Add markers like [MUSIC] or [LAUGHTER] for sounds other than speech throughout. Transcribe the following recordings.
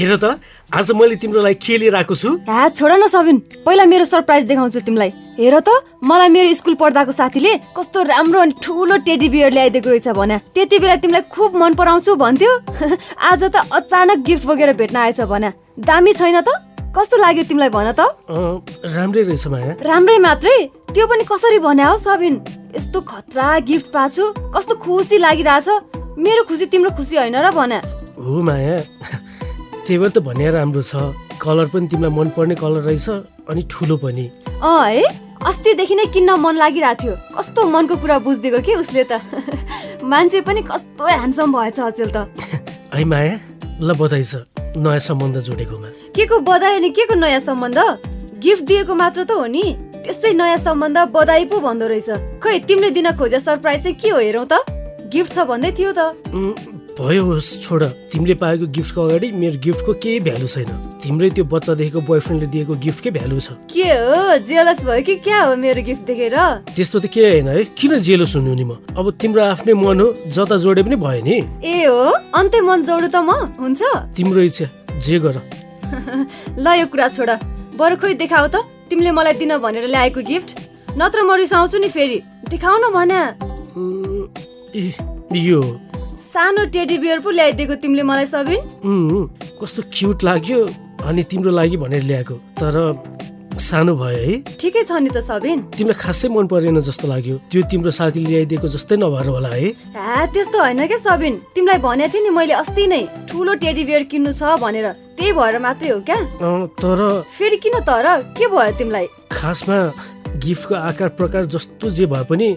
हेर त आज मैले तिम्रो लागि के लिएर आएको छु? छोड न सबिन। पहिला मेरो सरप्राइज देखाउँछु तिमीलाई। हेर त मलाई मेरो स्कुल पढ्दाको साथीले कस्तो राम्रो अनि ठुलो टेडी बियर ल्याइदिएको रहेछ भन्या त्यति बेला तिमीलाई खुब मन पराउँछु भन्थ्यो। [LAUGHS] आज त अचानक गिफ्ट बोकेर भेट्न आएछ भन्या दामी छैन त? कस्तो लाग्यो तिमीलाई भन त? राम्रै रहेछ माया। राम्रै मात्रै? त्यो पनि कसरी भन्या हो सबिन? यस्तो खतरा गिफ्ट पाछु कस्तो खुसी लागिरहेछ। मेरो खुसी तिम्रो खुसी होइन र भन्या हो माया। भएर त भने राम्रो छ। कलर पनि तिमीलाई मनपर्ने कलर रहेछ अनि ठुलो पनि। अँ है अस्तिदेखि नै किन्न मन लागिरहेको थियो। कस्तो मनको कुरा बुझिदिएको कि उसले त? [LAUGHS] मान्छे पनि कस्तो ह्यान्डसम भएछ अचेल त। [LAUGHS] है माया ल बधाई छ नयाँ सम्बन्ध जोडेकोमा। के को बधाई अनि के को नयाँ सम्बन्ध? गिफ्ट दिएको मात्र त हो नि। त्यसै नयाँ सम्बन्ध बधाई पो भन्दो रहेछ। खै तिमीले दिन खोजे सरप्राइज चाहिँ के हो हेरौँ त? गिफ्ट छ भन्दै थियो त। भयो होस् छोड। तिमीले पाएको गिफ्टको अगाडि मेरो गिफ्टको केही भ्यालु छैन। तिम्रै त्यो बच्चादेखिको बोयफ्रेन्डले दिएको गिफ्टकै भ्यालु छ। के हो? जेलस भयो कि क्या हो मेरो गिफ्ट देखेर? त्यस्तो त केही होइन है। किन जेलो सुन्नु नि म? अब तिम्रो आफ्नै मन हो जता जोडे पनि भयो नि। ए हो? अन्त्य मन जोडु त म? हुन्छ? तिम्रो इच्छा। जे गर। [LAUGHS] ल यो कुरा छोड। बरु खोइ देखाऊ त। तिमीले मलाई दिन भनेर ल्याएको गिफ्ट। नत्र म रिसाउँछु नि फेरि। देखाउ न भन्या यो सानो टेडी बियर पो ल्याइदिएको तिमीले मलाई सबिन। कस्तो क्युट लाग्यो अनि तिम्रो लागि भनेर ल्याएको तर सानो भयो है। ठिकै छ नि त सबिन। तिमीलाई खासै मन परेन जस्तो लाग्यो। त्यो तिम्रो साथीले ल्याइदिएको जस्तै नभएर होला है। त्यस्तो होइन क्या सबिन। तिमीलाई भनेको थिएँ नि मैले अस्ति नै ठुलो टेडी बियर किन्नु छ भनेर। त्यही भएर मात्रै हो क्या। अँ, तर फेरि किन तर? के भयो तिमीलाई? खासमा गिफ्टको आकार प्रकार जस्तो जे भए पनि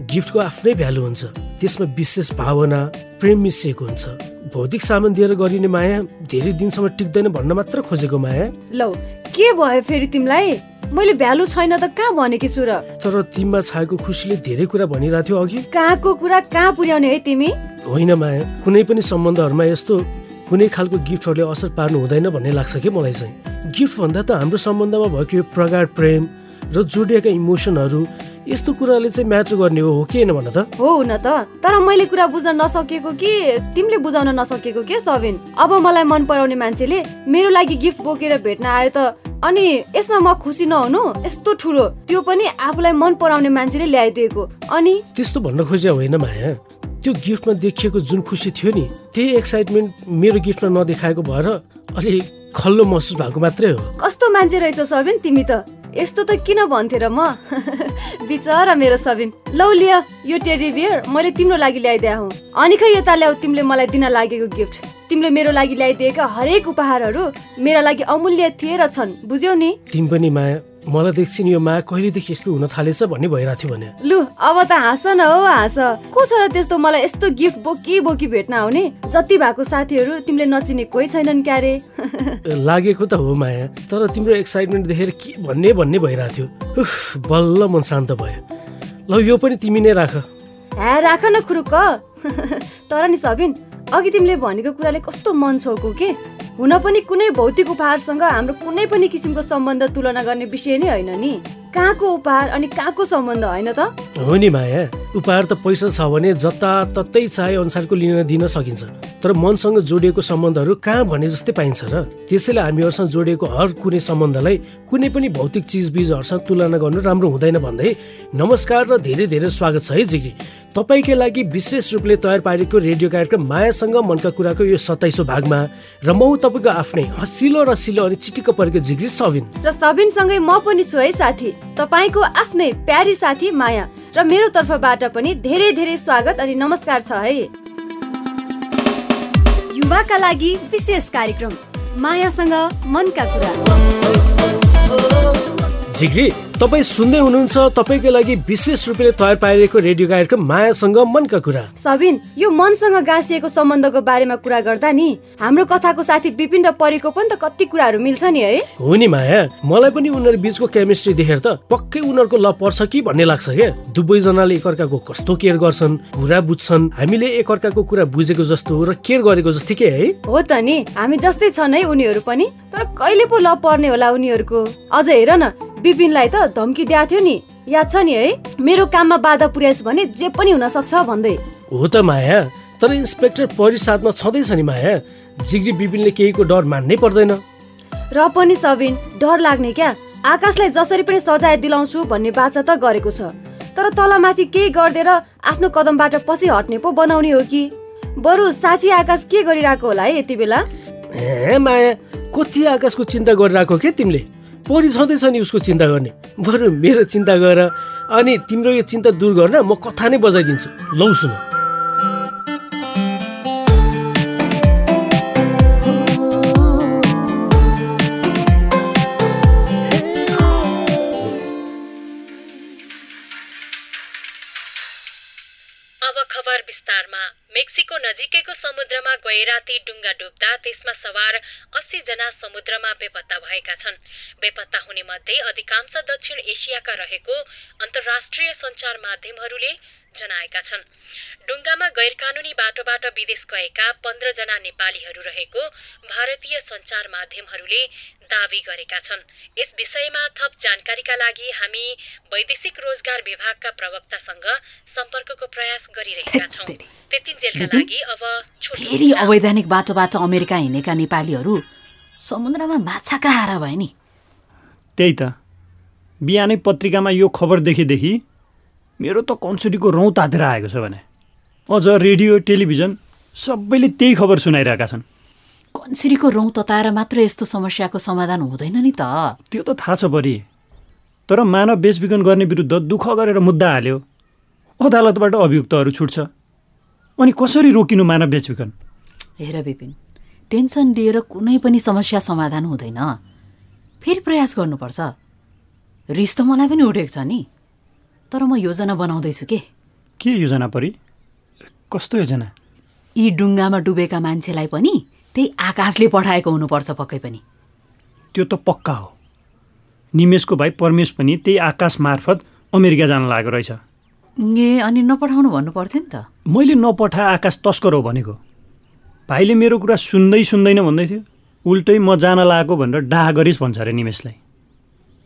गिफ्टको आफ्नै भ्यालु हुन्छ। त्यसमा विशेष भावना प्रेम मिसिएको हुन्छ। भौतिक सामान दिएर गरिने माया धेरै दिनसम्म टिक्दैन भन्न मात्र खोजेको माया। लौ के भयो फेरि तिमीलाई? मैले भ्यालु छैन त कहाँ भनेकी छु र? तर तिमीमा छाएको खुसीले धेरै कुरा भनिरहेको थियो अघि। कहाँको कुरा कहाँ पुर्याउने है तिमी? होइन माया कुनै पनि सम्बन्धहरूमा यस्तो कुनै खालको गिफ्टहरूले असर पार्नु हुँदैन भन्ने लाग्छ कि मलाई चाहिँ? गिफ्ट भन्दा त हाम्रो सम्बन्धमा भएको यो प्रगाढ प्रेम र जोडिएका इमोसनहरू यस्तो कुराले चाहिँ म्याच गर्ने हो हो कि होइन भन त? हो हुन त। तर मैले कुरा बुझ्न नसकेको कि तिमीले बुझाउन नसकेको के सबिन? अब मलाई मन पराउने मान्छेले मेरो लागि गिफ्ट बोकेर भेट्न आयो त अनि यसमा म खुसी नहुनु यस्तो ठुलो। त्यो पनि आफूलाई मन पराउने मान्छेले ल्याइदिएको। अनि? त्यस्तो भन्न खोजे होइन माया। त्यो गिफ्टमा देखिएको जुन खुसी थियो नि त्यही एक्साइटमेन्ट मेरो गिफ्टमा नदेखाएको भएर अलि खल्लो महसुस भएको मात्रै हो। कस्तो मान्छे रहेछौ सबिन तिमी त? यस्तो त किन भन्थे र म? [LAUGHS] बिचरा मेरो सबिन। लौ लिय यो टेडी बियर मैले तिम्रो लागि ल्याइदिया हुँ। अनि खै यता ल्याऊ तिमीले मलाई दिन लागेको गिफ्ट। तिमीले मेरो लागि ल्याइदिएका हरेक उपहारहरू मेरा लागि अमूल्य थिए र छन्। बुझ्यौ नि? तिमी पनि माया मलाई देख्छिन् यो माया कहिलेदेखि यस्तो हुन थालेछ भन्ने भइरहेको थियो भने। लु अब त हाँस न हो हाँस। को छ र त्यस्तो मलाई यस्तो गिफ्ट बोकी बोकी भेट्न आउने? जति भएको साथीहरू तिमीले नचिने कोही छैनन् क्यारे। लागेको त हो माया तर तिम्रो एक्साइटमेन्ट देखेर के भन्ने भन्ने भइरहेको थियो। बल्ल मन शान्त भयो। ल यो पनि तिमी नै राख। ह्या राख न खुरुक्क। [LAUGHS] तर नि सबिन अघि तिमीले भनेको कुराले कस्तो मन छौको के? हुन पनि कुनै भौतिक उपहारसँग हाम्रो कुनै पनि किसिमको सम्बन्ध तुलना गर्ने विषय नै होइन नि। कहाँको उपहार अनि कहाँको सम्बन्ध होइन त? हो नि माया उपहार त पैसा छ भने जताततै चाहे अनुसारको लिन दिन सकिन्छ तर मनसँग जोडिएको सम्बन्धहरू कहाँ भने जस्तै पाइन्छ र? त्यसैले हामीहरूसँग जोडिएको हर कुनै सम्बन्धलाई कुनै पनि भौतिक चिजबिजहरूसँग तुलना गर्नु राम्रो हुँदैन भन्दै नमस्कार र धेरै धेरै स्वागत छ है जिग्री। तपाईँकै लागि विशेष रूपले तयार पारेको रेडियो कार्यक्रम मायासँग मनका कुराको यो सत्ताइसौँ भागमा र म तपाईँको आफ्नै हसिलो रसिलो अनि चिटिक्क परेको जिग्री सबिन र सबिनसँगै म पनि छु है साथी तपाईँको आफ्नै प्यारी साथी माया र मेरो तर्फबाट पनि धेरै धेरै स्वागत अनि नमस्कार छ है। युवाका लागि विशेष कार्यक्रम मायासँग मनका कुरा। जिग्री तपाईँ सुन्दै हुनुहुन्छ तपाईँको लागि विशेष रूपले तयार पारिएको रेडियो कार्यक्रम मायासँग मनका कुरा। सबिन यो मनसँग गाँसिएको सम्बन्धको बारेमा कुरा गर्दा नि हाम्रो कथाको साथी विपिन र परेको पनि त कति कुराहरू मिल्छ नि है। हो नि माया मलाई पनि उनीहरू बिचको केमिस्ट्री देखेर त पक्कै उनीहरूको लभ पर्छ कि भन्ने लाग्छ क्या। दुवैजनाले एकअर्काको कस्तो केयर गर्छन् कुरा बुझ्छन् हामीले एकअर्काको कुरा बुझेको जस्तो र केयर गरेको जस्तै के है? हो त नि हामी जस्तै छन् है उनीहरू पनि तर कहिले पो लभ पर्ने होला उनीहरूको। अझ हेर न विपिनलाई त धम्की दिएको थियो नि। याद छ नि है मेरो काममा बाधा पुर्याइस् भने जे पनि हुन सक्छ भन्दै। हो त माया तर इन्सपेक्टर परि साथमा छँदैछ नि माया। जिग्री बिपिनले केहीको डर मान्नै पर्दैन। र पनि सबिन डर लाग्ने क्या? आकाशलाई जसरी पनि सजाय दिलाउँछु भन्ने बाचा त गरेको छ। तर तलमाथि केही गरिदिएर आफ्नो कदमबाट पछि हट्ने पो बनाउने हो कि? बरु साथी आकाश के गरिरहेको होला है यति बेला? ए माया कति आकाशको चिन्ता गरिरहेको के तिमीले? परि छँदैछ नि उसको चिन्ता गर्ने। बरु मेरो चिन्ता गर अनि तिम्रो यो चिन्ता दूर गर्न म कथा नै बजाइदिन्छु। लौ सुन। मेक्सिको नजिकैको समुद्रमा गैराती डुङ्गा डुब्दा त्यसमा सवार अस्सी जना समुद्रमा बेपत्ता भएका छन्। बेपत्ता हुने मध्ये अधिकांश दक्षिण एसियाका रहेको अन्तर्राष्ट्रिय सञ्चार माध्यमहरूले जनाएका छन्। डुङ्गामा गैर कानूनी बाटोबाट विदेश गएका पन्ध्रजना नेपालीहरू रहेको भारतीय सञ्चार माध्यमहरूले दावी गरेका छन्। यस विषयमा थप जानकारीका लागि हामी वैदेशिक रोजगार विभागका प्रवक्तासँग सम्पर्कको प्रयास गरिरहेका छौँ। त्यतिन्जेलका लागि अब छोटो फेरि। अवैधानिक बाटोबाट अमेरिका हिँडेका नेपालीहरू समुद्रमा माछा कहाँ भए नि? त्यही त। बिहानै पत्रिकामा यो खबर देखेदेखि मेरो त कन्सुरीको रौँ तातेर आएको छ भने। अझ रेडियो टेलिभिजन सबैले त्यही खबर सुनाइरहेका छन्। कन्सिरीको रौँ तताएर मात्र यस्तो समस्याको समाधान हुँदैन नि त। त्यो त थाहा छ परि तर मानव बेचबिखन गर्ने विरुद्ध दुःख गरेर मुद्दा हाल्यो। अदालतबाट अभियुक्तहरू छुट्छ। अनि कसरी रोकिनु मानव बेचबिखन हेर विपिन टेन्सन लिएर कुनै पनि समस्या समाधान हुँदैन। फेरि प्रयास गर्नुपर्छ। रिस त मलाई पनि उठेको छ नि। तर म योजना बनाउँदैछु के? के योजना परि? कस्तो योजना? यी डुङ्गामा डुबेका मान्छेलाई पनि त्यही आकाशले पठाएको हुनुपर्छ पक्कै पनि। त्यो त पक्का हो। निमेषको भाइ परमेश पनि त्यही आकाश मार्फत अमेरिका जान लागेको रहेछ। ए अनि नपठाउनु भन्नु पर्थ्यो नि त। मैले नपठा आकाश तस्कर हो भनेको। भाइले मेरो कुरा सुन्दै सुन्दैन भन्दै थियो उल्टै म जान लागेको भनेर डाह गरिस् भन्छ अरे निमेषलाई।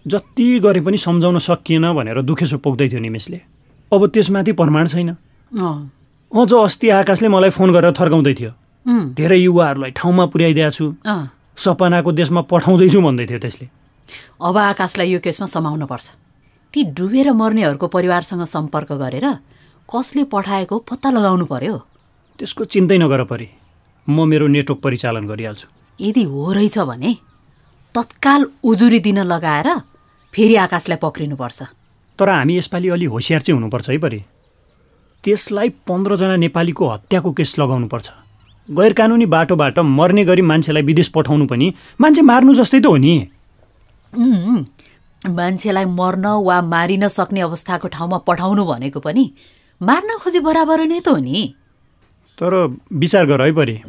जति गरे पनि सम्झाउन सकिएन भनेर दुखेसो पोख्दै थियो निमेषले। अब त्यसमाथि प्रमाण छैन। अझ अस्ति आकाशले मलाई फोन गरेर थर्काउँदै थियो। धेरै युवाहरूलाई ठाउँमा पुर्याइदिएको छु। सपनाको देशमा पठाउँदैछु भन्दै थियो त्यसले। अब आकाशलाई यो केसमा समाउनुपर्छ। ती डुबेर मर्नेहरूको परिवारसँग सम्पर्क गरेर कसले पठाएको पत्ता लगाउनु पर्यो? त्यसको चिन्तै नगर परे। म मेरो नेटवर्क परिचालन गरिहाल्छु। यदि हो रहेछ भने तत्काल उजुरी दिन लगाएर फेरि आकाशलाई पक्रिनुपर्छ। तर हामी यसपालि अलि होसियार चाहिँ हुनुपर्छ है परे। त्यसलाई पन्ध्रजना नेपालीको हत्याको केस लगाउनुपर्छ। गैर कानुनी बाटोबाट मर्ने गरी मान्छेलाई विदेश पठाउनु पनि मान्छे मार्नु जस्तै त हो नि। मान्छेलाई मर्न वा मारिन सक्ने अवस्थाको ठाउँमा पठाउनु भनेको पनि मार्न खोजे बराबर नै त हो नि। तर विचार गर है परे।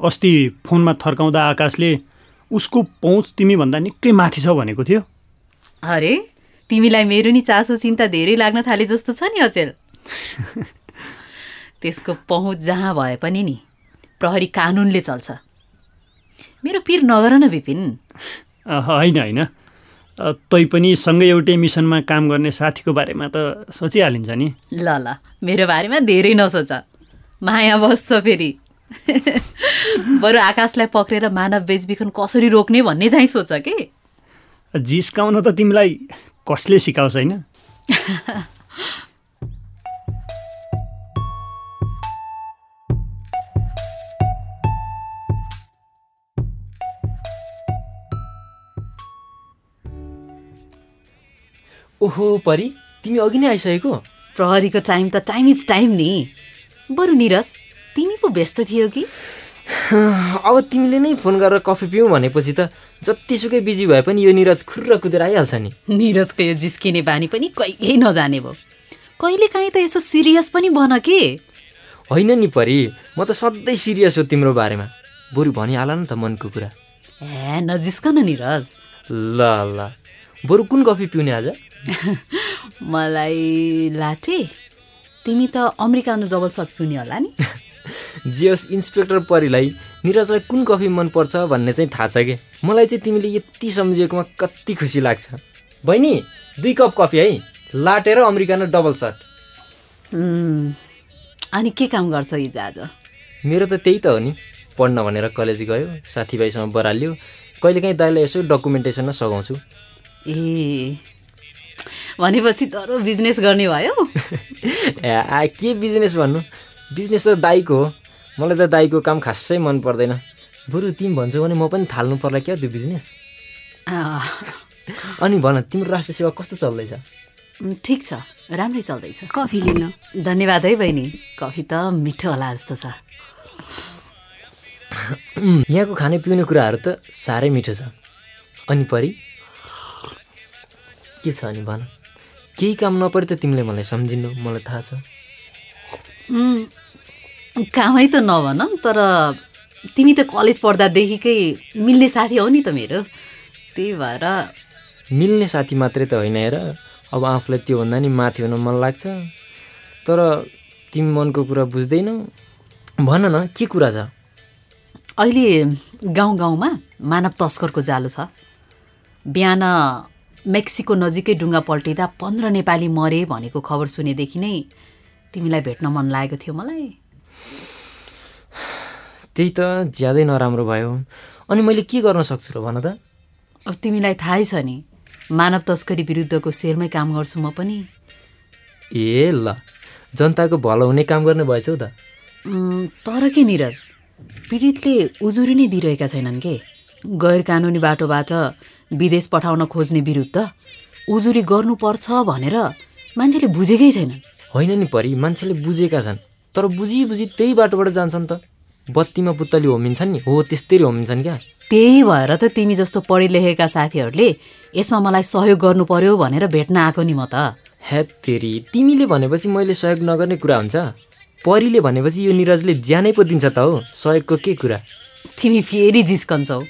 अस्ति फोनमा थर्काउँदा आकाशले उसको पहुँच तिमीभन्दा निकै माथि छ भनेको थियो। अरे? तिमीलाई मेरो नि चासो चिन्ता धेरै लाग्न थाले जस्तो छ नि अचेल। [LAUGHS] त्यसको पहुँच जहाँ भए पनि नि। प्रहरी कानुनले चल्छ। मेरो पिर नगर न विपिन होइन होइन। अ, तै पनि सँगै एउटै मिसनमा काम गर्ने साथीको बारेमा त सोचिहालिन्छ नि। ल ल। मेरो बारेमा धेरै नसोच। माया बस्छ फेरि। [LAUGHS] बरु आकाशलाई पक्रेर मानव बेचबिखन कसरी रोक्ने भन्ने चाहिँ सोच के? जिस्काउन त तिमीलाई कसले सिकाउँछ होइन? [LAUGHS] ओहो परी तिमी अघि नै आइसकेको? प्रहरीको टाइम त टाइम इज टाइम नि। बरु निरज तिमी पो व्यस्त थियो कि? [SIGHS] अब तिमीले नै फोन गरेर कफी पिउँ भनेपछि त जतिसुकै बिजी भए पनि यो निरज खुर्र कुदेर आइहाल्छ नि। निरजको यो जिस्किने बानी पनि कहिल्यै नजाने भयो। कहिले काहीँ त यसो सिरियस पनि बन के? होइन नि परी म त सधैँ सिरियस हो तिम्रो बारेमा। बरु भनिहाल न त मनको कुरा। ए नजिस्क न निरज। ल ल। बरु कुन कफी पिउने आज? [LAUGHS] मलाई लाटे। तिमी त अमेरिकानो डबल सट पिउने होला नि। [LAUGHS] जे होस् इन्सपेक्टर परीलाई निरजलाई कुन कफी मनपर्छ भन्ने चाहिँ थाहा छ कि? मलाई चाहिँ तिमीले यति सम्झिएकोमा कति खुसी लाग्छ। बहिनी दुई कप कफी है? लाटेर अमेरिकानो डबल सट अनि के काम गर्छौ हिजो आज? मेरो त त्यही त हो नि। पढ्न भनेर कलेज गयो साथीभाइसँग बरालियो। कहिलेकाहीँ दाइलाई यसो डकुमेन्टेसनमा सघाउँछु। ए भनेपछि तर बिजनेस गर्ने भयो। [LAUGHS] के बिजनेस भन्नु? बिजनेस त दाईको हो। मलाई त दाईको काम खासै मन पर्दैन। बरु तिमी भन्छौ भने म पनि थाल्नु पर्ला क्या त्यो बिजनेस अनि भन तिम्रो राष्ट्र सेवा कस्तो चल्दैछ? ठिक छ। राम्रै चल्दैछ। कफी लिन। धन्यवाद है बहिनी। कफी त मिठो होला जस्तो छ। यहाँको खाने पिउने कुराहरू त साह्रै मिठो छ। अनि परि? के छ अनि भन? केही काम नपरे त तिमीले मलाई सम्झिनु मलाई थाहा छ। कामै त नभन तर तिमी त कलेज पढ्दादेखिकै मिल्ने साथी हौ नि त मेरो। त्यही भएर मिल्ने साथी मात्रै त होइन हेर अब आफूलाई त्योभन्दा नि माथि हुन मन लाग्छ। तर तिमी मनको कुरा बुझ्दैनौ भन न के कुरा छ? अहिले गाउँ गाउँमा मानव तस्करको जालो छ। बिहान मेक्सिको नजिकै डुङ्गा पल्टिँदा पन्ध्र नेपाली मरे भनेको खबर सुनेदेखि नै तिमीलाई भेट्न मन लागेको थियो मलाई। त्यही त ज्यादै नराम्रो भयो। अनि मैले के गर्न सक्छु र भन त? अब तिमीलाई थाहै छ नि मानव तस्करी विरुद्धको सेलमै काम गर्छु म पनि। ए ल जनताको भलो हुने काम गर्ने भएछौ त। तर के निरज पीडितले उजुरी नै दिइरहेका छैनन् के? गैर कानुनी बाटोबाट विदेश पठाउन खोज्ने विरुद्ध उजुरी गर्नुपर्छ भनेर मान्छेले बुझेकै छैनन् होइन नि परि मान्छेले बुझेका छन् तर बुझी बुझी त्यही बाटोबाट जान्छन् त। बत्तीमा पुत्तली होमिन्छन् नि। हो त्यस्तै होमिन्छन् क्या। त्यही भएर त तिमी जस्तो पढे लेखेका साथीहरूले यसमा मलाई सहयोग गर्नु पर्यो भनेर भेट्न आएको नि म त। हे तेरी तिमीले भनेपछि मैले सहयोग नगर्ने कुरा हुन्छ? परीले भनेपछि यो निरजले ज्यानै पो दिन्छ त हो। सहयोगको के कुरा? तिमी फेरि जिस्कन्छौ।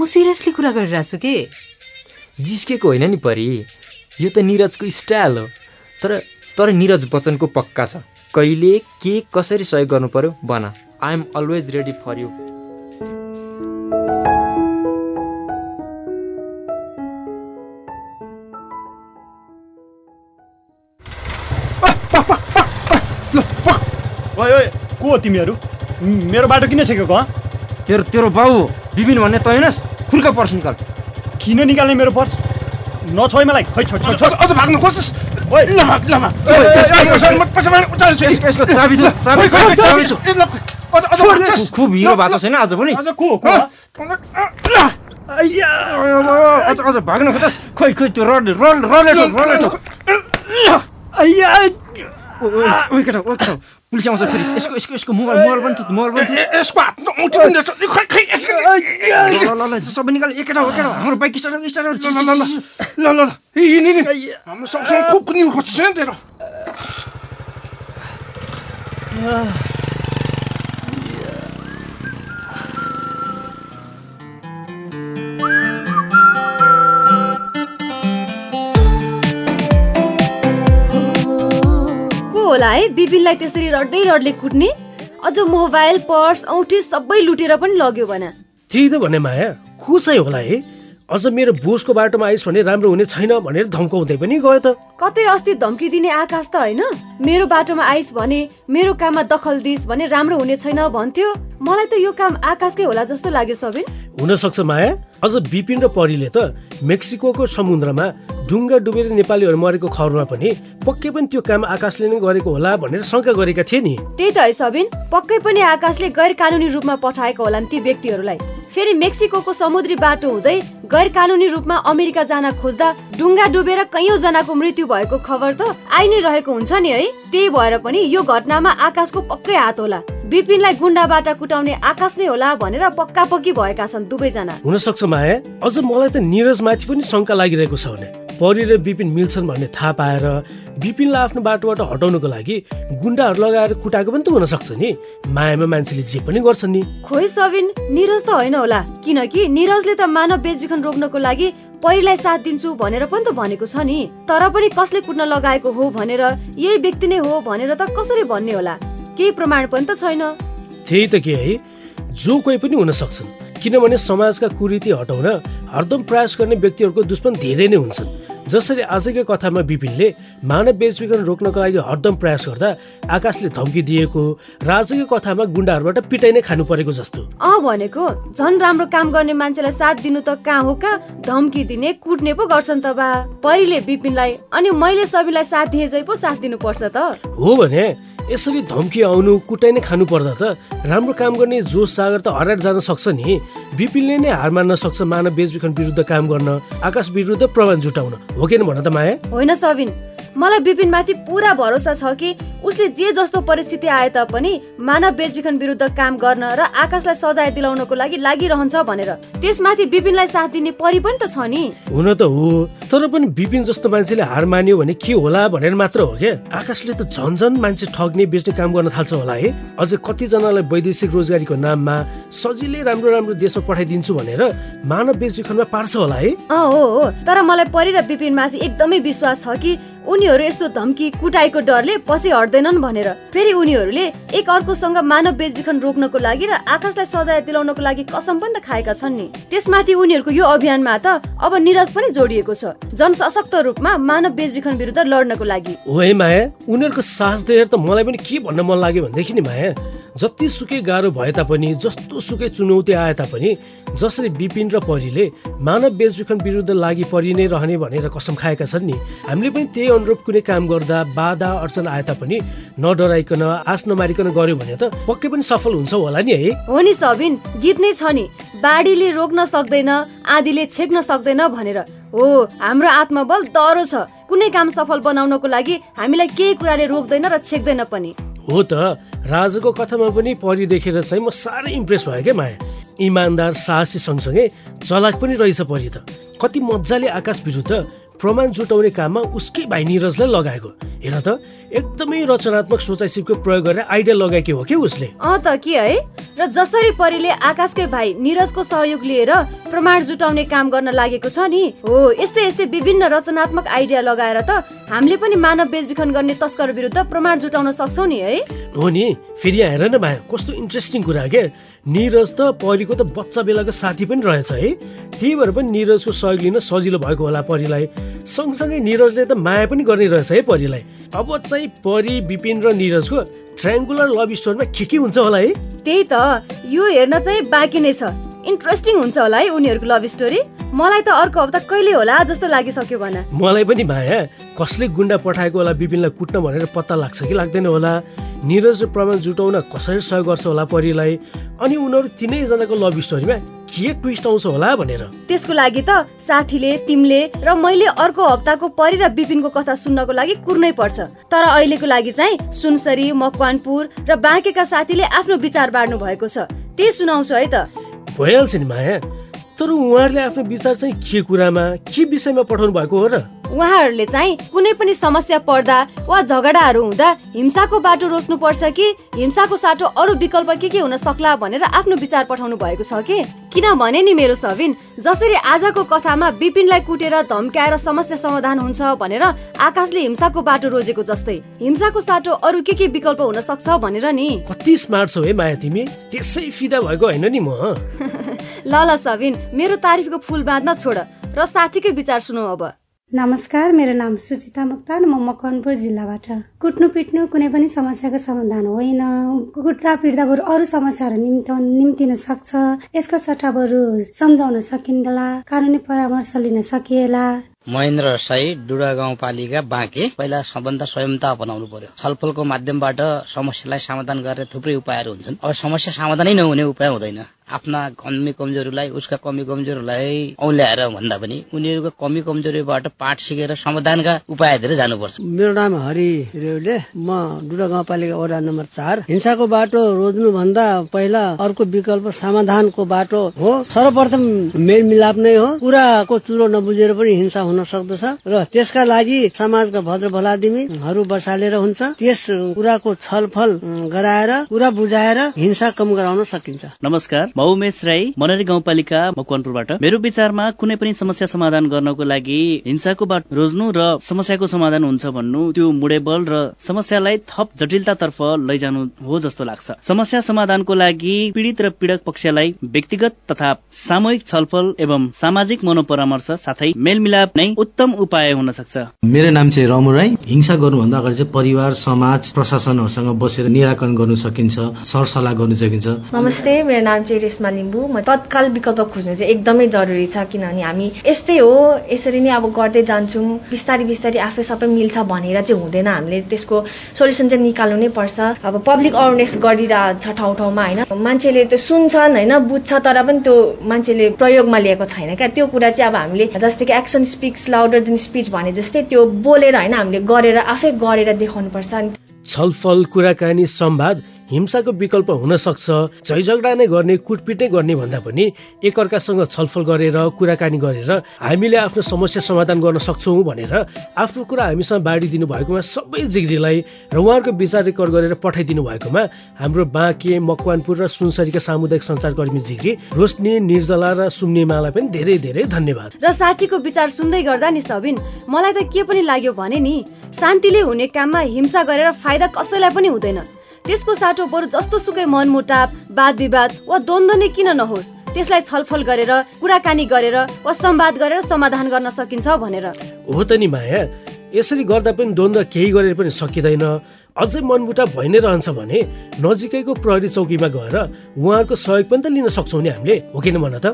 म सिरियसली कुरा गरिरहेको छु के? जिस्केको होइन नि परी। यो त निरजको स्टाइल हो। तर तर निरज बच्चनको पक्का छ। कहिले के कसरी सहयोग गर्नु पर्यो भन। I am always ready for you ओए को हो तिमीहरू? मेरो बाटो किन छेकेको हँ? तेरो तेरो बाउ विपिन भन्ने तँ होइनस्। खुर्का पर्छ निकाल किन निकाल्ने मेरो पर्स? नछोइ मलाई। खै छोड अझ भाग्न खोज्छस् ओए ल भाग ल भाग। यसको चाबी छु चाबी छु चाबी छु खुब हिरो भएको छैन आज पनि? अझ अझ भाग्न खोइ खोइ त्यो रड रड छ छ। केटा पुलिस आउँछ फेरि यसको यसको यसको मोबाइल मोबाइल पनि थियो मोबाइल पनि थियो यसको हात औँठी पनि। खै ल ल ल सबै निकाल एक केटा हो केटा हाम्रो बाइक स्टार्ट स्टार्ट ल ल ल ल ल ल हिँड हिँड हाम्रो सँगसँग खुब पनि खोज्छ नि तेरो होला है। बिपिनलाई त्यसरी रड्दै रड्ले कुट्ने। अझ मोबाइल पर्स औँठी सबै लुटेर पनि लग्यो भने। त्यही त भने माया को चाहिँ होला है? अझ मेरो बोसको बाटोमा आइस भने राम्रो हुने छैन भनेर धम्काउँदै पनि गयो त। कतै अस्ति धम्की दिने आकाश त होइन। मेरो बाटोमा आइस भने मेरो काममा दखल दिस भने राम्रो हुने छैन भन्थ्यो। मलाई त यो काम आकाशकै होला जस्तो लाग्यो सबिन। हुनसक्छ माया। अझ बिपिन र परीले त मेक्सिकोको समुद्रमा डुङ्गा डुबेर नेपालीहरू मरेको खबरमा पनि पक्कै पनि त्यो काम आकाशले नै गरेको होला भनेर शङ्का गरेका थिए नि। त्यही त है सबिन पक्कै पनि आकाशले गैर कानुनी रूपमा पठाएको होलान् ती व्यक्तिहरूलाई। फेरि मेक्सिकोको समुद्री बाटो हुँदै गैर कानुनी रूपमा अमेरिका जान खोज्दा डुङ्गा डुबेर कैयौँ जनाको मृत्यु भएको खबर त आइ नै रहेको हुन्छ नि है। त्यही भएर पनि यो घटनामा आकाशको पक्कै हात होला। बिपिनलाई गुन्डाबाट कुटाउने आकाश नै होला भनेर पक्का पक्की भएका छन् दुवैजना। हुनसक्छ माया अझ मलाई त निरजमाथि पनि शङ्का लागिरहेको छ भने। परी र बिपिन मिल्छन् भन्ने थाहा पाएर बिपिनलाई आफ्नो बाटोबाट हटाउनुको लागि गुन्डाहरू लगाएर कुटाएको पनि त हुनसक्छ नि। मायामा मान्छेले जे पनि गर्छन् नि। खोइ सबिन निरज त होइन होला। किनकि निरजले त मानव बेचबिखन रोक्नको लागि परिलाई साथ दिन्छु भनेर पनि त भनेको छ नि। तर पनि कसले कुट्न लगाएको हो भनेर यही व्यक्ति नै हो भनेर त कसरी भन्ने होला? केही प्रमाण पनि त छैन। त्यही त के है जो कोही पनि हुन सक्छन् किनभने समाजका कुरीति हटाउन हरदम प्रयास गर्ने व्यक्तिहरूको दुश्मन धेरै नै हुन्छन्। जसरी आजकै कथामा विपिनले मानव बेचबिखन रोक्नको लागि हरदम प्रयास गर्दा आकाशले धम्की दिएको र आजकै कथामा गुन्डाहरूबाट पिटाइ नै खानु परेको जस्तो। अँ भनेको झन् राम्रो काम गर्ने मान्छेलाई साथ दिनु त कहाँ हो कहाँ धम्की दिने कुट्ने पो गर्छन् त बा। परीले विपिनलाई अनि मैले सबैलाई साथ दिए जै पो साथ दिनुपर्छ त। हो भने यसरी धम्की आउनु कुटाइ नै खानु पर्दा त राम्रो काम गर्ने जोस सागर त हराएर जान सक्छ नि। विपिनले नै हार मान्न सक्छ मानव बेचबिखन विरुद्ध काम गर्न आकाश विरुद्ध प्रमाण जुटाउन। हो कि भन त माया? होइन सबिन मलाई विपिनमाथि पुरा भरोसा छ कि उसले जे जस्तो परिस्थिति आए तापनि मानव बेचबिखन विरुद्ध काम गर्न र आकाशलाई सजाय दिलाउनको लागि लागिरहन्छ भनेर। त्यसमाथि विपिनलाई साथ दिने परि पनि त छ नि। हुन त हो तर पनि विपिन जस्तो मान्छेले हार मान्यो भने के होला भनेर मात्र हो क्या? आकाशले त झन् झन् मान्छे ठग्ने बेच्ने काम गर्न थाल्छ होला है। अझै कतिजनालाई वैदेशिक रोजगारीको नाममा सजिलै राम्रो राम्रो देशमा पठाइदिन्छु भनेर मानव बेचबिखनमा पार्छ होला है। अँ हो तर मलाई परि र विपिनमाथि एकदमै विश्वास छ कि उनीहरू यस्तो धम्की कुटाइको डरले पछि हट्दैनन् भनेर। फेरि उनीहरूले एक अर्कोसँग मानव बेचबिखन रोक्नको लागि र आकाशलाई सजाय दिलाउनको लागि कसम पनि त खाएका छन् नि। त्यसमाथि उनीहरूको यो अभियानमा त अब निरज पनि जोडिएको छ। जनसशक्त रूपमा मानव बेचबिखन विरुद्ध लड्नको लागि। माया उनीहरूको साहस देखेर त मलाई पनि के भन्न मन लाग्यो भनेदेखि नि माया। जति सुकै गाह्रो भए तापनि जस्तो सुकै चुनौती आए तापनि जसरी विपिन र परीले मानव बेचबिखन विरुद्ध लागि परि नै रहने भनेर कसम खाएका छन् नि हामीले पनि त्यही अनुरूप कुनै काम गर्दा बाधा अडचन आए तापनि नडराइकन आश नमारिकन गर्यो भने त पक्कै पनि सफल हुन्छ होला नि है? हो नि सबिन गीत नै छ नि। बाढीले रोक्न सक्दैन आधीले छेक्न सक्दैन भनेर। हो हाम्रो आत्मबल दह्रो छ। कुनै काम सफल बनाउनको लागि हामीलाई केही कुराले रोक्दैन र छेक्दैन पनि। हो त राजाको कथामा पनि परि देखेर चाहिँ म साह्रै इम्प्रेस भयो क्या माया। इमान्दार साहसी सँगसँगै चलाक पनि रहेछ परि त। कति मजाले आकाश विरुद्ध प्रमाण जुटाउने काममा उसकै भाइ निरजलाई लगाएको। हेर त एकदमै रचनात्मक सोचाइ सिपको प्रयोग गरेर आइडिया लगाएकी हो कि उसले? अँ त के है? र जसरी परीले आकाशकै भाइ निरजको सहयोग लिएर प्रमाण जुटाउने काम गर्न लागेको छ नि? हो यस्तै यस्तै विभिन्न रचनात्मक आइडिया लगाएर त हामीले पनि मानव बेचबिखन गर्ने तस्कर विरुद्ध प्रमाण जुटाउन सक्छौ नि है? हो नि फेरि हेर न माया कस्तो इन्ट्रेस्टिङ कुरा के निरज त परीको त बच्चा बेलाको साथी पनि रहेछ है। त्यही भएर पनि निरजको सहयोग लिन सजिलो भएको होला परिलाई। सँगसँगै निरजले त माया पनि गर्ने रहेछ है परिलाई। अब चाहिँ परी विपिन र निरजको ट्रायङ्गुलर लभ स्टोरीमा के के हुन्छ होला है? त्यही त यो हेर्न चाहिँ बाँकी नै छ। इन्ट्रेस्टिङ हुन्छ होला है उनीहरूको लभ स्टोरी मलाई त अर्को हप्ता कहिले होला जस्तो लागिसक्यो भन। मलाई पनि माया कसले गुन्डा पठाएको होला विपिनलाई कुट्न भनेर पत्ता लाग्छ कि लाग्दैन होला? निरज र प्रमाण जुटाउन कसरी सहयोग गर्छ होला परिलाई? अनि उनीहरू तिनैजनाको लभ स्टोरीमा के ट्विस्ट आउँछ होला भनेर। त्यसको लागि त साथीले तिमीले र मैले अर्को हप्ताको परि र विपिनको कथा सुन्नको लागि कुर्नै पर्छ। तर अहिलेको लागि चाहिँ सुनसरी मकवानपुर र बाँकेका साथीले आफ्नो विचार बाँड्नु भएको छ। त्यही सुनाउँछु है त। भइहाल्छ नि माया। तर उहाँहरूले आफ्नो विचार चाहिँ के कुरामा के विषयमा पठाउनु भएको हो र? उहाँहरूले चाहिँ कुनै पनि समस्या पर्दा वा झगडाहरू हुँदा हिंसाको बाटो रोज्नु पर्छ कि हिंसाको साटो अरू विकल्प के के हुन सक्ला भनेर आफ्नो विचार पठाउनु भएको छ कि? किनभने नि मेरो सबिन जसरी आजको कथामा विपिनलाई कुटेर धम्काएर समस्या समाधान हुन्छ भनेर आकाशले हिंसाको बाटो रोजेको जस्तै हिंसाको साटो अरू के के विकल्प हुन सक्छ भनेर नि? कति स्मार्ट छौ है माया तिमी? त्यसै फिदा भएको होइन नि म [LAUGHS] ल ल सबिन मेरो तारिफको फुल बाँध्न छोड र साथीकै विचार सुनौ अब। नमस्कार मेरो नाम सुचिता मुक्तान म मकवानपुर जिल्लाबाट। कुट्नु पिट्नु कुनै पनि समस्याको समाधान होइन। कुट्दा पिट्दा बरु अरू समस्याहरू निम्त निम्तिन सक्छ। यसको सट्टा बरु सम्झाउन सकिन्ला कानुनी परामर्श लिन सकिएला। महेन्द्र साई डुडा गाउँपालिका बाँके। पहिला सबभन्दा स्वयंता अपनाउनु पर्यो। छलफलको माध्यमबाट समस्यालाई समाधान गर्ने थुप्रै उपायहरू हुन्छन्। अब समस्या समाधानै नहुने उपाय हुँदैन। आफ्ना कमी कमजोरीलाई उसका कमी कमजोरीलाई औल्याएर भन्दा पनि उनीहरूको कमी कमजोरीबाट पाठ सिकेर समाधानका उपायतिर जानुपर्छ। मेरो नाम हरि रेउले। म डुडा गाउँपालिका वडा नम्बर चार। हिंसाको बाटो रोज्नु भन्दा पहिला अर्को विकल्प समाधानको बाटो हो। सर्वप्रथम मेलमिलाप नै हो। कुराको चुरो नबुझेर पनि हिंसा हुन सक्दछ र त्यसका लागि समाजका भद्र भलादिमीहरू बसालेर हुन्छ। त्यस कुराको छलफल गराएर कुरा बुझाएर हिंसा कम गराउन सकिन्छ। नमस्कार म उमेश राई मनरी गाउँपालिका मकवानपुरबाट। मेरो विचारमा कुनै पनि समस्या समाधान गर्नको लागि हिंसाको बाट रोज्नु र समस्याको समाधान हुन्छ भन्नु त्यो मुडेबल र समस्यालाई थप जटिलतातर्फ लैजानु हो जस्तो लाग्छ। समस्या समाधानको लागि पीडित र पीड़क पक्षलाई व्यक्तिगत तथा सामूहिक छलफल एवं सामाजिक मनोपरामर्श साथै मेलमिलाप नै उत्तम उपाय हुन सक्छ। मेरो नाम चाहिँ रमु राई। हिंसा गर्नुभन्दा अगाडि चाहिँ परिवार समाज प्रशासनहरूसँग बसेर निराकरण गर्नु सकिन्छ सरसल्लाह गर्नु सकिन्छ। नमस्ते मेरो नाम चाहिँ रेशमा लिम्बू म तत्काल विकल्प खोज्नु चाहिँ एकदमै जरुरी छ किनभने हामी यस्तै हो। यसरी नै अब गर्दै जान्छौँ। बिस्तारै बिस्तारै आफै सबै मिल्छ भनेर चाहिँ हुँदैन। हामीले त्यसको सोल्युसन चाहिँ निकाल्नु नै पर्छ। अब पब्लिक अवेरनेस गरिरहेको छ ठाउँ ठाउँमा होइन? मान्छेले त्यो सुन्छन् होइन? बुझ्छ तर पनि त्यो मान्छेले प्रयोगमा लिएको छैन। क्या त्यो कुरा चाहिँ अब हामीले जस्तै कि action speaks louder than speech भने जस्तै त्यो बोलेर होइन? हामीले गरेर आफै गरेर देखाउनु पर्छ छलफल कुराकानी संवाद हिंसाको विकल्प हुन सक्छ झैझगडा नै गर्ने कुटपिट नै गर्ने भन्दा पनि एकअर्कासँग छलफल गरेर कुराकानी गरेर हामीले आफ्नो समस्या समाधान गर्न सक्छौँ भनेर आफ्नो कुरा हामीसँग बाँडिदिनु भएकोमा सबै जिग्रीलाई र उहाँहरूको विचार रेकर्ड गरेर पठाइदिनु भएकोमा हाम्रो बाँके मकवानपुर र सुनसरीका सामुदायिक सञ्चारकर्मी जिग्री रोशनी निर्जला र सुम्नेमालाई पनि धेरै धेरै धन्यवाद। र साथीको विचार सुन्दै गर्दा नि सबिन मलाई त के पनि लाग्यो भने नि शान्तिले हुने काममा हिंसा गरेर फाइदा कसैलाई पनि हुँदैन। त्यसको साटो बरु जस्तो सुकै मनमुटाव वाद विवाद वा द्वन्द्व नै किन नहोस्? त्यसलाई छलफल गरेर कुराकानी गरेर वा संवाद गरेर समाधान गर्न सकिन्छ भनेर। हो त नि माया। यसरी गर्दा पनि द्वन्द्व केही गरेर पनि सकिँदैन। अझै मनमुटाव भइ नै रहन्छ भने नजिकैको प्रहरी चौकीमा गएर उहाँहरूको सहयोग पनि त लिन सक्छौँ नि हामीले हो किन भन त?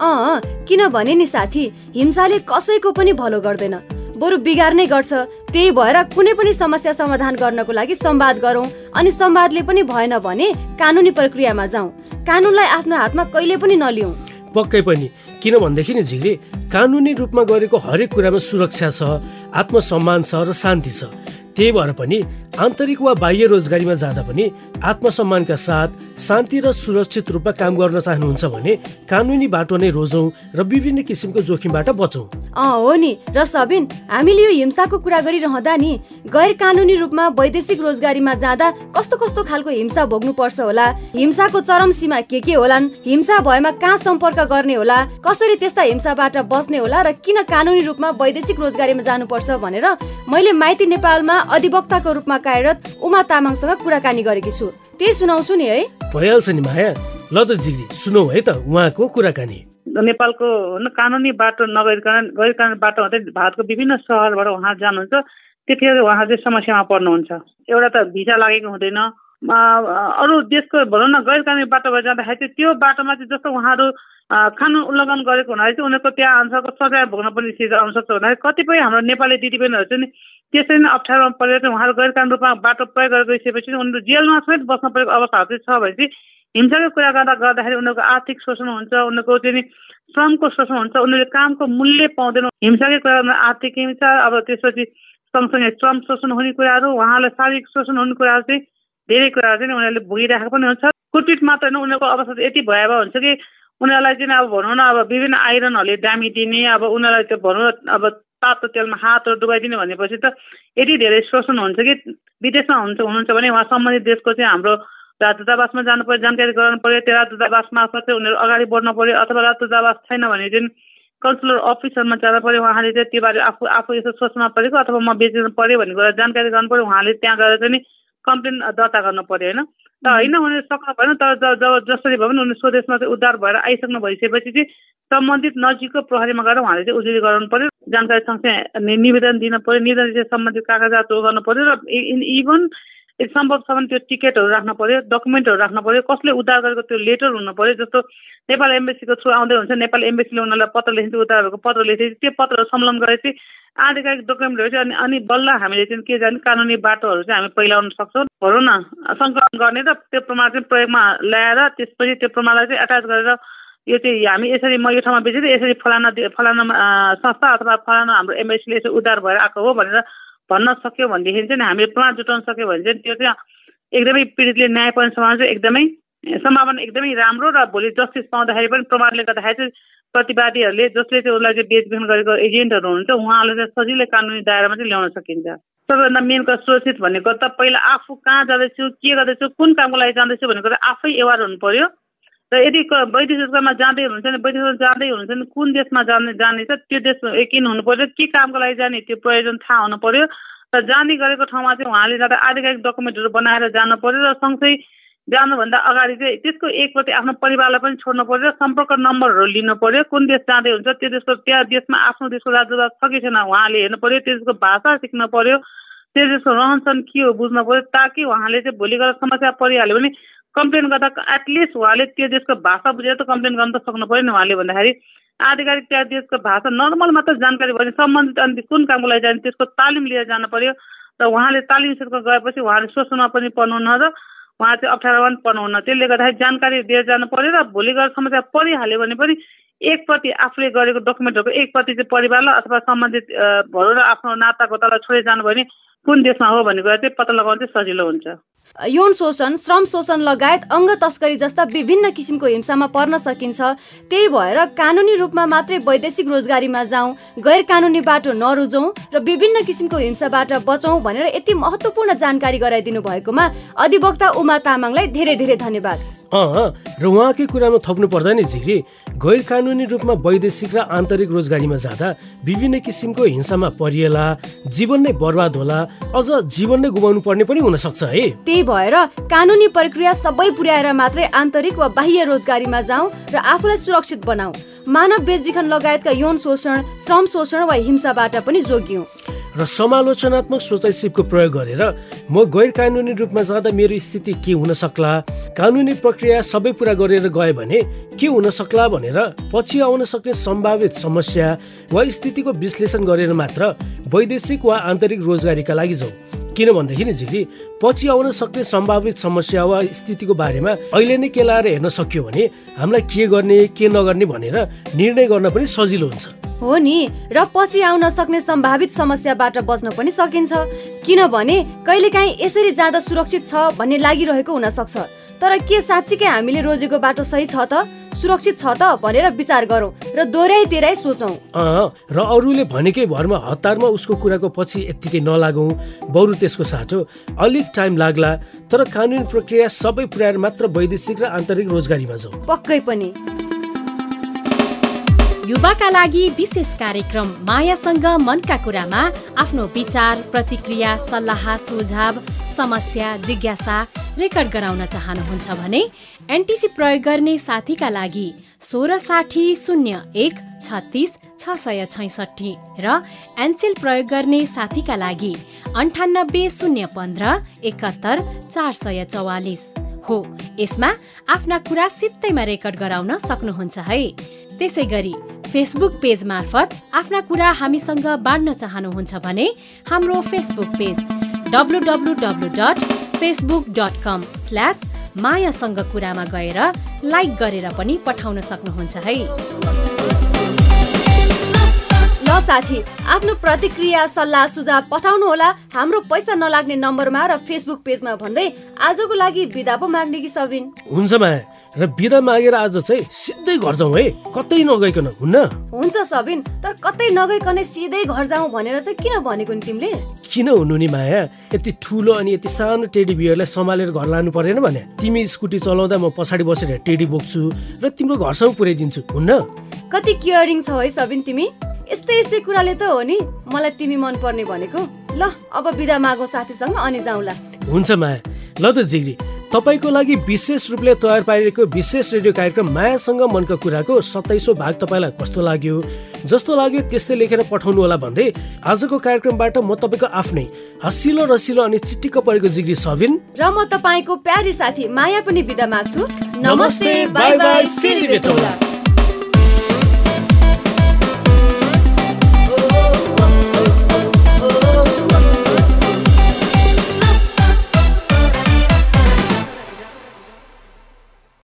अँ किनभने नि साथी हिंसाले कसैको पनि भलो गर्दैन। बरु बिगार्नै गर्छ त्यही भएर कुनै पनि समस्या समाधान गर्नको लागि संवाद गरौँ अनि संवादले पनि भएन भने कानुनी प्रक्रियामा जाउँ। कानुनलाई आफ्नो हातमा कहिले पनि नलिउँ। पक्कै पनि किनभनेदेखि नि झिग्री कानुनी रूपमा गरेको हरेक कुरामा सुरक्षा छ आत्मसम्मान छ र शान्ति छ। त्यही भएर पनि आन्तरिक वा बाह्य रोजगारीमा जाँदा पनि आत्मसम्मानका साथ शान्ति र सुरक्षित रूपमा काम गर्न चाहनुहुन्छ भने कानुनी बाटो नै रोजौँ र विभिन्न किसिमको जोखिमबाट बचौँ। अँ हो नि। र सबिन हामीले यो हिंसाको कुरा गरिरहँदा नि गैर कानुनी रूपमा वैदेशिक रोजगारीमा जाँदा कस्तो कस्तो खालको हिंसा भोग्नु पर्छ होला? हिंसाको चरम सीमा के के होलान्? हिंसा भएमा कहाँ सम्पर्क गर्ने होला? कसरी त्यस्ता हिंसाबाट बच्ने होला र किन कानुनी रूपमा वैदेशिक रोजगारीमा जानुपर्छ भनेर मैले माइती नेपालमा अधिवक्ताको रूपमा कार्यरत उमा तामाङसँग कुराकानी गरेकी छु। त्यही सुनाउँछु नि है। भइहाल्छ नि माया। ल त जिग्री सुनौ है त उहाँको कुराकानी। नेपालको कानुनी बाटो नगरिकन गैर कानुनी बाटो हुँदै भारतको विभिन्न सहरबाट उहाँ जानुहुन्छ। त्यतिखेर उहाँ चाहिँ समस्यामा पर्नुहुन्छ। एउटा त भिसा लागेको हुँदैन। अरू देशको भनौँ न गैर कानुनी बाटोबाट जाँदाखेरि चाहिँ त्यो बाटोमा चाहिँ जस्तो उहाँहरू कानुन उल्लङ्घन गरेको हुनाले चाहिँ उनीहरूको त्यहाँ अनुसारको सजाय भोग्न पनि स्थिति आउन सक्छ भन्दाखेरि कतिपय हाम्रो नेपाली दिदीबहिनीहरू चाहिँ त्यसरी नै अप्ठ्यारोमा परेर उहाँहरू गैर कानुन रूपमा बाटो प्रयोग गरेर गइसकेपछि उनीहरू जेलमा समेत बस्न परेको अवस्थाहरू चाहिँ छ भने चाहिँ हिंसाकै कुरा गर्दा गर्दाखेरि उनीहरूको आर्थिक शोषण हुन्छ उनीहरूको चाहिँ श्रमको शोषण हुन्छ उनीहरूले कामको मूल्य पाउँदैन। हिंसाकै कुरा गर्दा आर्थिक हिंसा अब त्यसपछि सँगसँगै श्रम शोषण हुने कुराहरू उहाँलाई शारीरिक शोषण हुने कुराहरू चाहिँ धेरै कुराहरू चाहिँ उनीहरूले भोगिरहेको पनि हुन्छ। कुटपिट मात्र होइन उनीहरूको अवस्था चाहिँ यति भयावह हुन्छ कि उनीहरूलाई चाहिँ अब भनौँ न अब विभिन्न आइरनहरूले दामी दिने अब उनीहरूलाई त्यो भनौँ न अब तातो तेलमा हातहरू डुबाइदिने भनेपछि त यति धेरै शोषण हुन्छ कि विदेशमा हुन्छ हुनुहुन्छ भने उहाँ सम्बन्धित देशको चाहिँ हाम्रो राजदूतावासमा जानु पऱ्यो जानकारी गराउनु पऱ्यो त्यो राजदूतावास मार्फत चाहिँ उनीहरू अगाडि बढ्नु पऱ्यो अथवा राजदूतावास छैन भने चाहिँ कन्सुलर अफिसहरूमा जानु पऱ्यो उहाँले चाहिँ त्यो बारे आफू आफू यसो सोच्नु परेको अथवा म बेचिनु पऱ्यो भन्ने कुरा जानकारी गर्नु पऱ्यो उहाँले त्यहाँ गएर चाहिँ कम्प्लेन दर्ता गर्नु पऱ्यो होइन? त होइन उनीहरू सक्नु भएन तर जब जसरी भयो भने उनीहरू स्वदेशमा चाहिँ उद्धार भएर आइसक्नु भइसकेपछि चाहिँ सम्बन्धित नजिकको प्रहरीमा गएर उहाँले चाहिँ उजुरी गराउनु पर्यो। जानकारी सँगसँगै निवेदन दिन पर्यो निवेदन सम्बन्धित कागजातहरू गर्नु पर्यो र इभन सम्भव छ भने त्यो टिकटहरू राख्नु पर्यो डकुमेन्टहरू राख्नु पर्यो कसले उद्धार गरेको त्यो लेटर हुनु पर्यो जस्तो नेपाल एम्बेसीको थ्रु आउँदै हुन्छ नेपाल एम्बेसीले उनीहरूलाई पत्र लेखिन्छ उद्धारहरूको पत्र लेखेपछि त्यो पत्रहरू संलग्न गरेपछि आधिकारिक डकुमेन्टहरू चाहिँ अनि अनि बल्ल हामीले चाहिँ के जाने कानुनी बाटोहरू चाहिँ हामी पहिलाउन सक्छौँ। भनौँ न सङ्कलन गर्ने र त्यो प्रमाण चाहिँ प्रयोगमा ल्याएर त्यसपछि त्यो प्रमाणलाई चाहिँ एट्याच गरेर यो चाहिँ हामी यसरी म यो ठाउँमा बेचेँ यसरी फलाना फलाना संस्था अथवा फलाना हाम्रो एमएससीले यसरी उद्धार भएर आएको हो भनेर भन्न सक्यो भनेदेखि चाहिँ हामीले प्रमाण जुटाउन सक्यो भने चाहिँ त्यो चाहिँ एकदमै पीडितले न्याय पाउने चाहिँ एकदमै सम्भावना एकदमै राम्रो र भोलि जस्टिस पाउँदाखेरि पनि प्रमाणले गर्दाखेरि चाहिँ प्रतिवादीहरूले जसले चाहिँ उसलाई चाहिँ बेचबिखन गरेको एजेन्टहरू हुनुहुन्छ उहाँहरूले चाहिँ सजिलै कानुनी दायरामा चाहिँ ल्याउन सकिन्छ। सबैभन्दा मेन कुरा सुरक्षित भनेको त पहिला आफू कहाँ जाँदैछु के गर्दैछु कुन कामको लागि जाँदैछु भनेको त आफै एवार हुनु पर्यो। र यदि क- वैदेशिकमा जाँदै हुनुहुन्छ भने वैदेशिक जाँदै हुनुहुन्छ भने कुन देशमा जाने जाने छ त्यो देशमा किन हुनु पर्यो। के कामको लागि जाने? त्यो प्रयोजन थाहा हुनु पर्यो। र जाने गरेको ठाउँमा चाहिँ उहाँले जाँदा आधिकारिक डकुमेन्टहरू बनाएर जानु पर्यो र सँगसँगै जानुभन्दा अगाडि चाहिँ त्यसको एकप्रति आफ्नो परिवारलाई पनि छोड्नु पर्यो सम्पर्क नम्बरहरू लिनु पर्यो। कुन देश जाँदै हुन्छ त्यो देशको त्यहाँ देशमा आफ्नो देशको राजदूत छ कि छैन उहाँले हेर्नु पर्यो। त्यो देशको भाषा सिक्नु पर्यो। त्यो देशको रहनसहन के हो बुझ्नु पर्यो ताकि उहाँले चाहिँ भोलि गएर समस्या परिहाल्यो भने कम्प्लेन गर्दा एटलिस्ट उहाँले त्यो देशको भाषा बुझेर त कम्प्लेन गर्न त सक्नु पऱ्यो नि उहाँले भन्दाखेरि। आधिकारिक त्यहाँ देशको भाषा नर्मल मात्र जानकारी भयो भने सम्बन्धित अनि कुन कामको लागि जाने त्यसको तालिम लिएर जानु पर्यो र उहाँले तालिम क्षेत्रमा गएपछि उहाँले सोच्नुमा पनि पर्नुहुन्न र उहाँ चाहिँ अप्ठ्यारोमा पनि पर्नुहुन्न। त्यसले गर्दाखेरि जानकारी दिएर जानु पर्यो र भोलि गएर समस्या परिहाल्यो भने पनि एकप्रति आफूले गरेको डकुमेन्टहरूको एकप्रति चाहिँ परिवारलाई अथवा सम्बन्धित भनौँ न आफ्नो नाता गोतालाई छोडेर जानु भने कुन देशमा हो भन्ने कुरा चाहिँ पत्ता लगाउन चाहिँ सजिलो हुन्छ। यौन शोषण श्रम शोषण लगायत अङ्ग तस्करी जस्ता विभिन्न किसिमको हिंसामा पर्न सकिन्छ। त्यही भएर कानुनी रूपमा मात्रै वैदेशिक रोजगारीमा जाउँ गैर कानुनी बाटो नरुजौँ र विभिन्न किसिमको हिंसाबाट बचौँ भनेर यति महत्त्वपूर्ण जानकारी गराइदिनु भएकोमा अधिवक्ता उमा तामाङलाई धेरै धेरै धन्यवाद। अँ र उहाँकै कुरामा थप्नु पर्दा नि झिरी गैर कानुनी रूपमा वैदेशिक र आन्तरिक रोजगारीमा जाँदा विभिन्न किसिमको हिंसामा परिएला जीवन नै बर्बाद होला अझ जीवन नै गुमाउनु पर्ने पनि हुनसक्छ है। त्यही भएर कानुनी प्रक्रिया सबै पुर्याएर मात्रै आन्तरिक वा बाह्य रोजगारीमा जाउँ र आफूलाई सुरक्षित बनाऊ मानव बेचबिखन लगायतका यौन शोषण श्रम शोषण वा हिंसाबाट पनि जोगियौँ र समालोचनात्मक सोचाइ सिपको प्रयोग गरेर म गैर कानुनी रूपमा जाँदा मेरो स्थिति के हुन सक्ला कानुनी प्रक्रिया सबै पुरा गरेर गए भने के हुन सक्ला भनेर पछि आउन सक्ने सम्भावित समस्या वा स्थितिको विश्लेषण गरेर मात्र वैदेशिक वा आन्तरिक रोजगारीका लागि जाउँ। किन भन्दाखेरि झिली पछि आउन सक्ने सम्भावित समस्या वा स्थितिको बारेमा अहिले नै केलाएर हेर्न सक्यो भने हामीलाई के गर्ने के नगर्ने भनेर निर्णय गर्न पनि सजिलो हुन्छ। हो नि र पछि आउन सक्ने सम्भावित समस्याबाट बच्न पनि सकिन्छ। किनभने कहिलेकाहीँ यसरी जाँदा सुरक्षित छ भन्ने लागिरहेको हुन सक्छ तर के साँच्चीकै हामीले रोजेको बाटो सही छ त सुरक्षित छ त भनेर विचार गरौँ र दोहोऱ्याइ तेह्राइ सोचौँ। अँ र अरूले भनेकै भरमा हतारमा उसको कुराको पछि यत्तिकै नलागौँ। बरु त्यसको साटो अलिक टाइम लाग्ला तर कानुनी प्रक्रिया सबै पुर्याएर मात्र वैदेशिक र आन्तरिक रोजगारीमा जाउँ। पक्कै पनि। युवाका लागि विशेष कार्यक्रम मायासँग मनका कुरामा आफ्नो विचार प्रतिक्रिया सल्लाह सुझाव समस्या जिज्ञासा रेकर्ड गराउन चाहनुहुन्छ भने एनटिसी प्रयोग गर्ने साथीका लागि सोह्र साठी शून्य एक छत्तिस छ सय छैसठी र एनसेल प्रयोग गर्ने साथीका लागि अन्ठानब्बे शून्य पन्ध्र एकात्तर चार सय चौवालिस। हो यसमा आफ्ना कुरा सित्तैमा रेकर्ड गराउन सक्नुहुन्छ है। त्यसै गरी फेसबुक पेज मार्फत आफ्ना कुरा हामीसँग बाँड्न चाहनुहुन्छ भने हाम्रो Facebook page www.facebook.com dot Facebook dot com slash मायासँग कुरामा गएर लाइक गरेर पनि पठाउन सक्नुहुन्छ है। ल साथी आफ्नो प्रतिक्रिया सल्लाह सुझाव पठाउनु होला हाम्रो पैसा नलाग्ने नम्बरमा र फेसबुक पेजमा भन्दै आजको लागि बिदा पो माग्ने कि सबिन? हुन्छ माया। र बिदा मागेर आज चाहिँ सिधै घर जाउँ है। कतै नगइकन हुन्न? हुन्छ सबिन तर कतै नगइकनै सिधै घर जाउँ भनेर चाहिँ किन भनेको नि तिमीले? किन हुनु नि माया? यति ठुलो अनि यति सानो टेडी बियरलाई सम्हालेर घर लानु परेन भने तिमी स्कुटी चलाउँदा म पछाडि बसेर टेडी बोक्छु र तिम्रो घरसम्म पुर्याइदिन्छु हुन्न? कति केयरिङ छौ है सबिन तिमी? यस्तै यस्तै कुराले त हो नि मलाई तिमी मन पर्ने भनेको। ल अब बिदा मागौ साथीसँग अनि जाउँला। हुन्छ माया। ल त जिग्री तपाईँको लागि विशेष रूपले तयार पारिएको विशेष रेडियो कार्यक्रम मायासँग मनका कुराको सत्ताइसौँ भाग तपाईँलाई कस्तो लाग्यो? जस्तो लाग्यो त्यस्तै लेखेर पठाउनु होला भन्दै आजको कार्यक्रमबाट म तपाईँको आफ्नै हसिलो रसिलो अनि चिटिक्क परेको जिग्री सबिन। र म तपाईँको प्यारी साथी माया पनि बिदा माग्छु। नमस्ते, बाई बाई, फेरि भेटौँला।